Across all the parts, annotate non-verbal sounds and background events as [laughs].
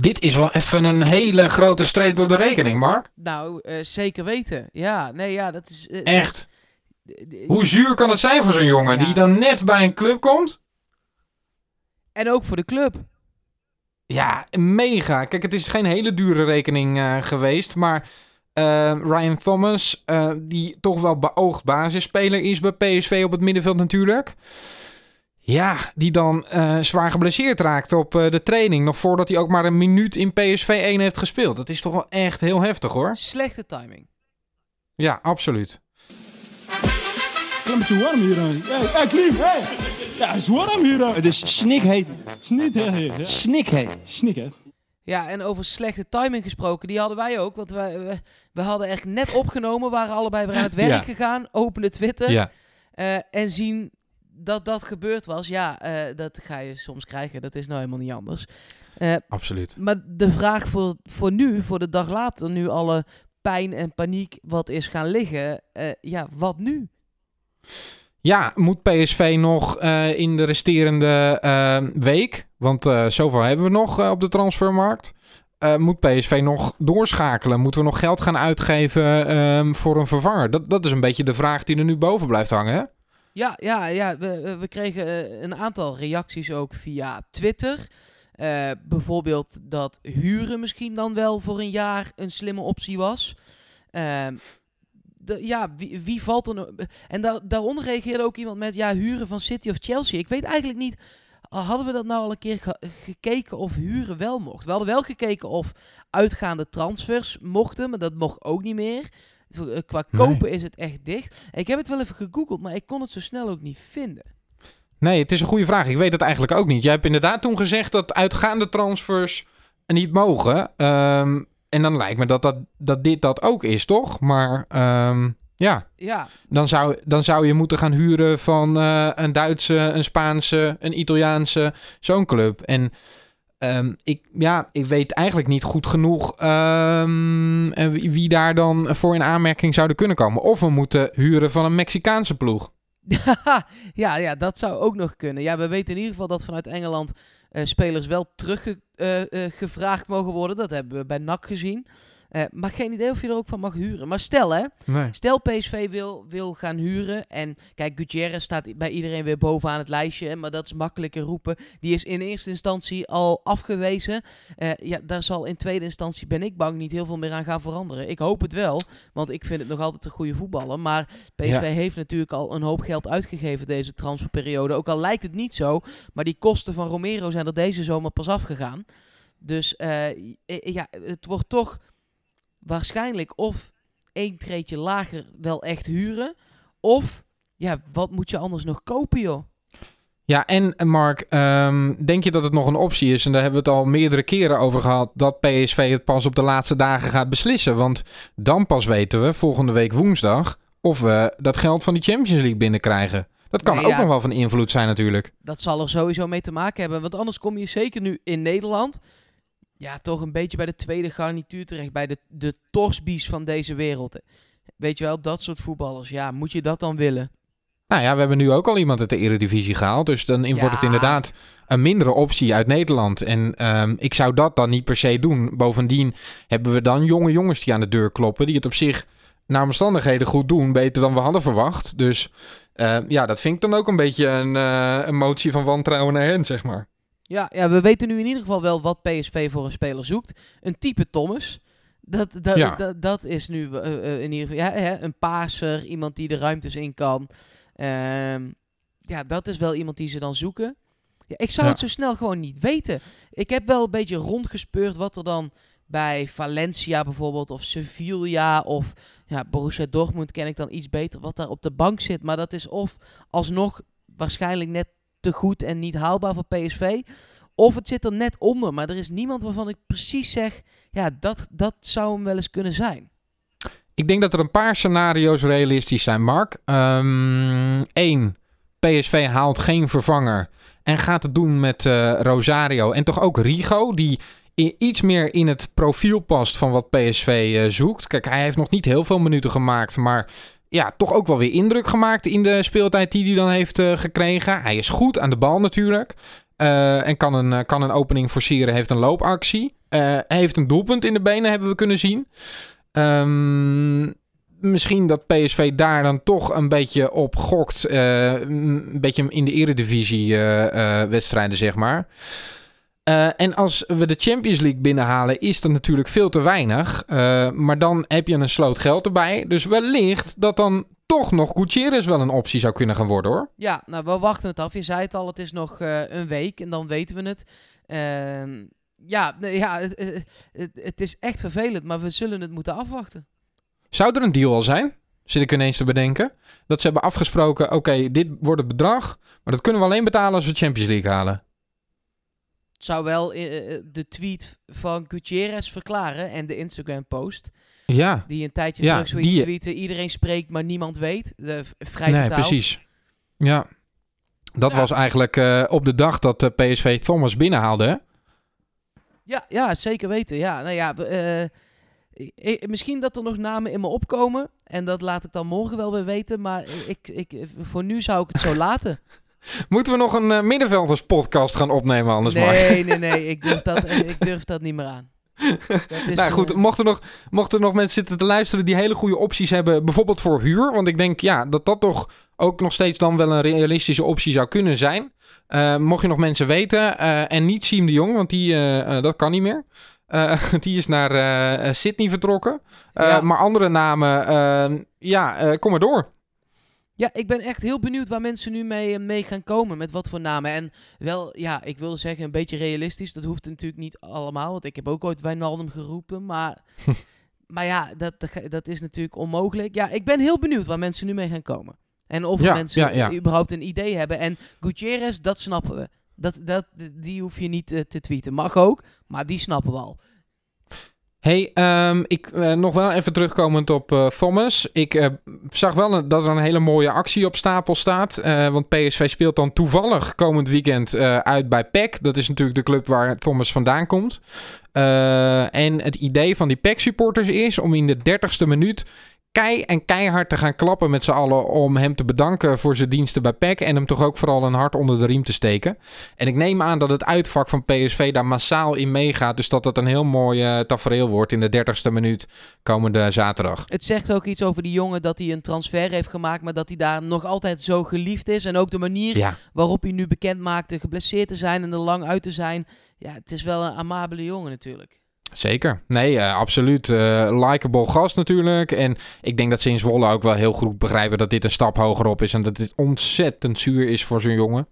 Dit is wel even een hele grote streep door de rekening, Mark. Nou, eh, zeker weten. Ja, nee, ja, dat is... eh, Echt. Hoe zuur kan het zijn voor zo'n jongen Ja. die dan net bij een club komt? En ook voor de club. Ja, mega. Kijk, het is geen hele dure rekening eh, geweest, maar Ryan Thomas, die toch wel beoogd basisspeler is bij PSV op het middenveld natuurlijk. Ja, die dan eh, zwaar geblesseerd raakt op eh, de training, nog voordat hij ook maar een minuut in PSV 1 heeft gespeeld. Dat is toch wel echt heel heftig hoor. Slechte timing. Ja, absoluut. Klim te warm hier aan. Hey, hey, Klim, hey. Ja, het is warm hier aan. Het is snikheet. Ja. Snikheet. Snik, hè? Ja, en over slechte timing gesproken, die hadden wij ook. Want we, we, we hadden echt net opgenomen, waren allebei weer aan het [laughs] werk Ja. gegaan, openen Twitter Ja. eh, en zien dat dat gebeurd was. Ja, eh, dat ga je soms krijgen, dat is nou helemaal niet anders. Eh, Absoluut. maar de vraag voor, voor nu, voor de dag later, nu alle pijn en paniek wat is gaan liggen, eh, ja, wat nu? Ja, moet PSV nog in de resterende week, want zoveel hebben we nog op de transfermarkt. moet PSV nog doorschakelen? Moeten we nog geld gaan uitgeven ehm, voor een vervanger? Dat, dat is een beetje de vraag die er nu boven blijft hangen. Ja, ja, ja we, we- kregen eh, een aantal reacties ook via Twitter. Eh, bijvoorbeeld dat huren misschien dan wel voor een jaar een slimme optie was. Ehm, ja, wie, wie valt er nou... En daar daaronder reageerde ook iemand met... Ja, huren van City of Chelsea. Ik weet eigenlijk niet... uh, Hadden we dat nou al een keer ge- gekeken of huren wel mocht? We hadden wel gekeken of uitgaande transfers mochten, maar dat mocht ook niet meer. Eh, Qua Nee. kopen is het echt dicht. Ik heb het wel even gegoogeld, maar ik kon het zo snel ook niet vinden. Nee, het is een goede vraag. Ik weet het eigenlijk ook niet. Jij hebt inderdaad toen gezegd dat uitgaande transfers niet mogen. Ehm, en dan lijkt me dat, dat, dat dit dat ook is, toch? Maar ehm, ja, Ja, dan zou, dan zou je moeten gaan huren van eh, een Duitse, een Spaanse, een Italiaanse, zo'n club. En ehm, ik, ja, ik weet eigenlijk niet goed genoeg ehm, en wie, daar dan voor in aanmerking zouden kunnen komen. Of we moeten huren van een Mexicaanse ploeg. [laughs] ja, ja, dat zou ook nog kunnen. Ja, we weten in ieder geval dat vanuit Engeland eh, spelers wel teruggevraagd mogen worden. Dat hebben we bij NAC gezien. Eh, maar geen idee of je er ook van mag huren. Maar stel hè, Nee. Stel PSV wil, wil gaan huren. En kijk, Gutierrez staat bij iedereen weer bovenaan het lijstje. Maar dat is makkelijker roepen. Die is in eerste instantie al afgewezen. Eh, ja, daar zal in tweede instantie, ben ik bang, niet heel veel meer aan gaan veranderen. Ik hoop het wel. Want ik vind het nog altijd een goede voetballer. Maar PSV Ja. heeft natuurlijk al een hoop geld uitgegeven deze transferperiode. Ook al lijkt het niet zo. Maar die kosten van Romero zijn er deze zomer pas afgegaan. Dus eh, ja, het wordt toch waarschijnlijk of één treetje lager wel echt huren. Of, ja, wat moet je anders nog kopen, joh? Ja, en eh, Mark, ehm, denk je dat het nog een optie is? En daar hebben we het al meerdere keren over gehad. Dat PSV het pas op de laatste dagen gaat beslissen. Want dan pas weten we, volgende week woensdag, of we dat geld van die Champions League binnenkrijgen. Dat kan Nee, ook ja. nog wel van invloed zijn natuurlijk. Dat zal er sowieso mee te maken hebben. Want anders kom je zeker nu in Nederland... Ja, toch een beetje bij de tweede garnituur terecht. Bij de, de torsbies van deze wereld. Weet je wel, dat soort voetballers. Ja, moet je dat dan willen? Nou ja, we hebben nu ook al iemand uit de Eredivisie gehaald. Dus dan wordt het inderdaad een mindere optie uit Nederland. En ehm, ik zou dat dan niet per se doen. Bovendien hebben we dan jonge jongens die aan de deur kloppen. Die het op zich naar omstandigheden goed doen. Beter dan we hadden verwacht. Dus eh, ja, dat vind ik dan ook een beetje een, eh, een motie van wantrouwen naar hen, zeg maar. Ja, ja, we weten nu in ieder geval wel wat PSV voor een speler zoekt. Een type Thomas. Dat, dat, Ja. dat, dat is nu eh, eh, in ieder geval ja, hè, een paser, iemand die de ruimtes in kan. Ehm, ja, dat is wel iemand die ze dan zoeken. Ja, ik zou Ja. het zo snel gewoon niet weten. Ik heb wel een beetje rondgespeurd wat er dan bij Valencia bijvoorbeeld, of Sevilla, of ja, Borussia Dortmund ken ik dan iets beter, wat daar op de bank zit. Maar dat is of alsnog waarschijnlijk net goed en niet haalbaar voor PSV. Of het zit er net onder, maar er is niemand waarvan ik precies zeg, ja, dat, dat zou hem wel eens kunnen zijn. Ik denk dat er een paar scenario's realistisch zijn, Mark. Eén, PSV haalt geen vervanger en gaat het doen met eh, Rosario en toch ook Rigo, die iets meer in het profiel past van wat PSV eh, zoekt. Kijk, hij heeft nog niet heel veel minuten gemaakt, maar ja, toch ook wel weer indruk gemaakt in de speeltijd die hij dan heeft eh, gekregen. Hij is goed aan de bal natuurlijk. eh, en kan een, eh, kan een opening forceren. Heeft een loopactie. Eh, heeft een doelpunt in de benen, hebben we kunnen zien. Ehm, misschien dat PSV daar dan toch een beetje op gokt. een beetje in de eredivisie wedstrijden, zeg maar. Eh, en als we de Champions League binnenhalen, is dat natuurlijk veel te weinig. Eh, maar dan heb je een sloot geld erbij. Dus wellicht dat dan toch nog Gutierrez wel een optie zou kunnen gaan worden, hoor. Ja, nou, we wachten het af. Je zei het al, het is nog eh, een week en dan weten we het. Ehm, ja, ja het, het- het- het is echt vervelend, maar we zullen het moeten afwachten. Zou er een deal al zijn? Zit ik ineens te bedenken. Dat ze hebben afgesproken, oké, dit wordt het bedrag. Maar dat kunnen we alleen betalen als we Champions League halen. Het zou wel eh, eh, de tweet van Gutierrez verklaren en de Instagram-post. Ja, Die een tijdje Ja, terug zoiets die- tweette. Iedereen spreekt, maar niemand weet. De, vrij nee, precies. Ja. Dat Ja. was eigenlijk eh, op de dag dat de PSV Thomas binnenhaalde. hè? Ja, ja, zeker weten. Ja, nou ja, eh, misschien dat er nog namen in me opkomen. En dat laat ik dan morgen wel weer weten. Maar ik, ik, voor nu zou ik het zo [laughs] laten. Moeten we nog een eh, middenvelders podcast gaan opnemen anders maar? nee, nee, nee. Ik durf dat, ik durf dat niet meer aan. Nou goed, eh, mochten er, nog, mochten er nog mensen zitten te luisteren die hele goede opties hebben, bijvoorbeeld voor huur. Want ik denk ja, dat dat toch ook nog steeds dan wel een realistische optie zou kunnen zijn. Eh, mocht je nog mensen weten, eh, en niet Siem de Jong, want die, eh, eh, dat kan niet meer. Eh, [laughs] die is naar eh, Sydney vertrokken. Eh, Ja. Maar andere namen, eh, ja, eh, kom maar door. Ja, ik ben echt heel benieuwd waar mensen nu mee, eh, mee gaan komen. Met wat voor namen. En wel, ja, ik wilde zeggen een beetje realistisch. Dat hoeft natuurlijk niet allemaal. Want ik heb ook ooit Wijnaldum geroepen. Maar, [laughs] maar ja, dat, dat, is natuurlijk onmogelijk. Ja, ik ben heel benieuwd waar mensen nu mee gaan komen. En of Ja, mensen ja, ja. überhaupt een idee hebben. En Gutierrez, dat snappen we. Dat, dat, die hoef je niet eh, te tweeten. Mag ook, maar die snappen we al. Hey, ehm, ik eh, nog wel even terugkomend op eh, Thomas. Ik eh, zag wel dat er een hele mooie actie op stapel staat. Want PSV speelt dan toevallig komend weekend uit bij PEC. Dat is natuurlijk de club waar Thomas vandaan komt. En het idee van die PEC-supporters is om in de 30ste minuut kei en keihard te gaan klappen met z'n allen om hem te bedanken voor zijn diensten bij PEC en hem toch ook vooral een hart onder de riem te steken. En ik neem aan dat het uitvak van PSV daar massaal in meegaat, dus dat dat een heel mooi eh, tafereel wordt in de 30ste minuut komende zaterdag. Het zegt ook iets over die jongen dat hij een transfer heeft gemaakt. Maar dat hij daar nog altijd zo geliefd is. En ook de manier Ja, waarop hij nu bekend maakte geblesseerd te zijn en er lang uit te zijn. Ja, het is wel een amabele jongen natuurlijk. Zeker. Nee, eh, absoluut. Eh Likeable gast natuurlijk. En ik denk dat ze in Zwolle ook wel heel goed begrijpen dat dit een stap hoger op is en dat dit ontzettend zuur is voor zo'n jongen.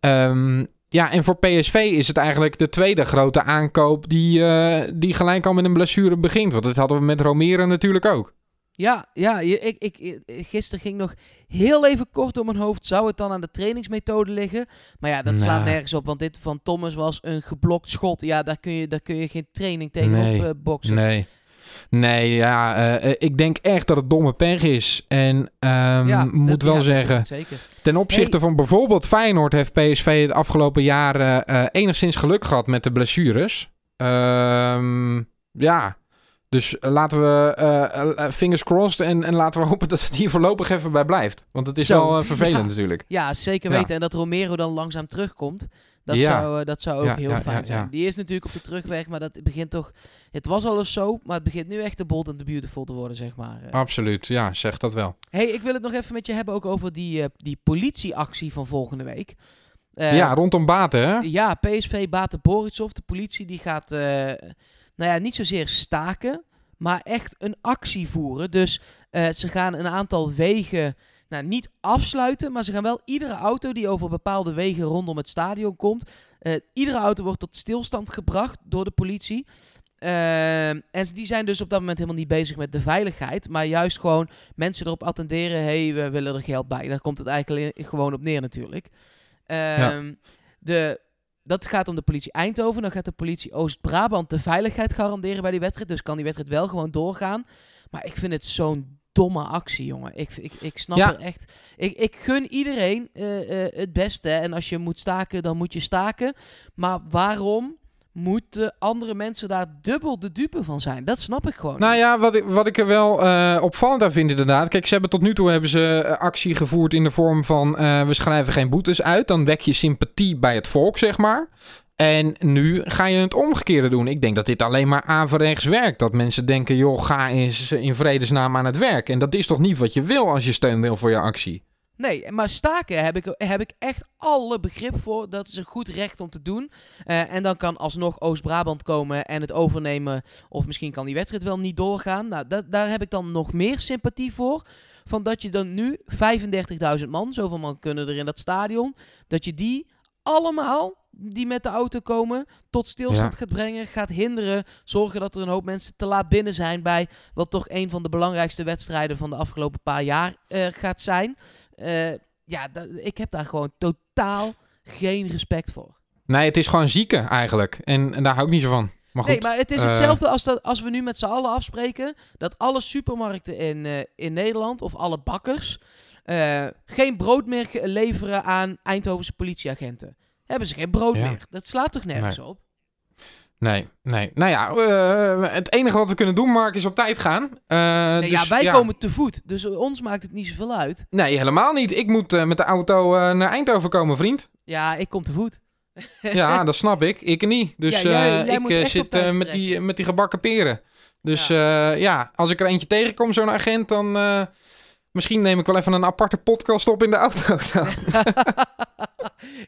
Ehm, ja, en voor PSV is het eigenlijk de tweede grote aankoop die, eh, die gelijk al met een blessure begint. Want dat hadden we met Romero natuurlijk ook. Ja, ja ik, ik, ik- gisteren ging nog heel even kort door mijn hoofd. Zou het dan aan de trainingsmethode liggen? Maar ja, dat slaat Nou. nergens op. Want dit van Thomas was een geblokt schot. Ja, daar kun je, daar kun je geen training tegen Nee. op eh, boksen. Nee. Nee, ja, eh, eh, ik denk echt dat het domme pech is. En Ja, moet dat- wel ja, zeggen, ten opzichte Hey. van bijvoorbeeld Feyenoord heeft PSV de afgelopen jaren eh, enigszins geluk gehad met de blessures. Ehm, ja, dus laten we eh, eh, fingers crossed en, en laten we [laughs] hopen dat het hier voorlopig even bij blijft. Want het is Zo, wel eh, vervelend ja. natuurlijk. Ja, zeker Ja. weten. En dat Romero dan langzaam terugkomt. Dat, Ja. zou, eh, dat zou ook Ja, heel ja, fijn zijn. Die is natuurlijk op de terugweg, maar dat begint toch... Het was al eens zo, maar het begint nu echt de bold and the beautiful te worden, zeg maar. Eh, Absoluut, ja, zeg dat wel. hey, ik wil het nog even met je hebben ook over die, eh, die politieactie van volgende week. Eh, ja, rondom Baten, hè? ja, PSV Bate Borisov, de politie, die gaat eh, nou ja, niet zozeer staken, maar echt een actie voeren. Dus eh, ze gaan een aantal wegen nou, niet afsluiten, maar ze gaan wel iedere auto die over bepaalde wegen rondom het stadion komt, eh, iedere auto wordt tot stilstand gebracht door de politie. Eh, en die zijn dus op dat moment helemaal niet bezig met de veiligheid, maar juist gewoon mensen erop attenderen, hey, we willen er geld bij. Daar komt het eigenlijk gewoon op neer natuurlijk. Ehm, de, dat gaat om de politie Eindhoven. Dan gaat de politie Oost-Brabant de veiligheid garanderen bij die wedstrijd. Dus kan die wedstrijd wel gewoon doorgaan. Maar ik vind het zo'n domme actie, jongen. Ik, ik, ik snap Ja. er echt... Ik, ik gun iedereen eh, eh, het beste. En als je moet staken, dan moet je staken. Maar waarom moeten andere mensen daar dubbel de dupe van zijn. Dat snap ik gewoon. Nou ja, wat ik, wat ik er wel eh, opvallend aan vind inderdaad. Kijk, ze hebben tot nu toe hebben ze eh, actie gevoerd in de vorm van... eh, we schrijven geen boetes uit. Dan wek je sympathie bij het volk, zeg maar. En nu ga je het omgekeerde doen. Ik denk dat dit alleen maar averechts werkt. Dat mensen denken, joh, ga eens in vredesnaam aan het werk. En dat is toch niet wat je wil als je steun wil voor je actie? Nee, maar staken heb ik, heb ik echt alle begrip voor. Dat is een goed recht om te doen. Eh, en dan kan alsnog Oost-Brabant komen en het overnemen. Of misschien kan die wedstrijd wel niet doorgaan. Nou, da- daar heb ik dan nog meer sympathie voor. Van dat je dan nu 35.000 man, zoveel man kunnen er in dat stadion. Dat je die allemaal, die met de auto komen, tot stilstand Ja. gaat brengen. Gaat hinderen. Zorgen dat er een hoop mensen te laat binnen zijn bij wat toch een van de belangrijkste wedstrijden van de afgelopen paar jaar eh, gaat zijn. Eh, ja, ik heb daar gewoon totaal geen respect voor. Nee, het is gewoon zieken eigenlijk. En, en daar hou ik niet zo van. Maar goed. Nee, maar het is eh, hetzelfde als, dat, als we nu met z'n allen afspreken dat alle supermarkten in, eh, in Nederland of alle bakkers eh, geen brood meer leveren aan Eindhovense politieagenten. Hebben ze geen brood Ja. meer. Dat slaat toch nergens op? Nee, nee. Nou ja, eh, het enige wat we kunnen doen, Mark, is op tijd gaan. Eh, Nee, ja, dus, wij komen te voet, dus ons maakt het niet zoveel uit. Nee, helemaal niet. Ik moet eh, met de auto naar Eindhoven komen, vriend. Ja, ik kom te voet. [laughs] Ja, dat snap ik. Ik niet. Dus Ja, jij- jij ik zit met, die, met die gebakken peren. Dus ja. ja, als ik er eentje tegenkom, zo'n agent, dan... misschien neem ik wel even een aparte podcast op in de auto. [laughs]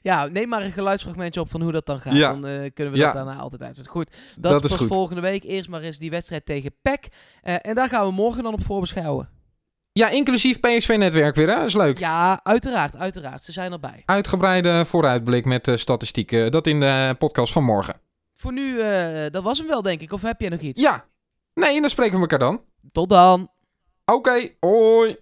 ja, neem maar een geluidsfragmentje op van hoe dat dan gaat. Ja. Dan eh, kunnen we Ja. dat daarna altijd uitzetten. Goed, dat, Dat is goed. volgende week. Eerst maar eens die wedstrijd tegen PEC. Eh, en daar gaan we morgen dan op voorbeschouwen. ja, inclusief PSV-netwerk weer, hè? Dat is leuk. Ja, uiteraard, uiteraard. Ze zijn erbij. Uitgebreide vooruitblik met eh, statistieken. Dat in de podcast van morgen. Voor nu, dat was hem wel, denk ik. Of heb je nog iets? Ja. Nee, dan spreken we elkaar dan. Tot dan. Oké, hoi.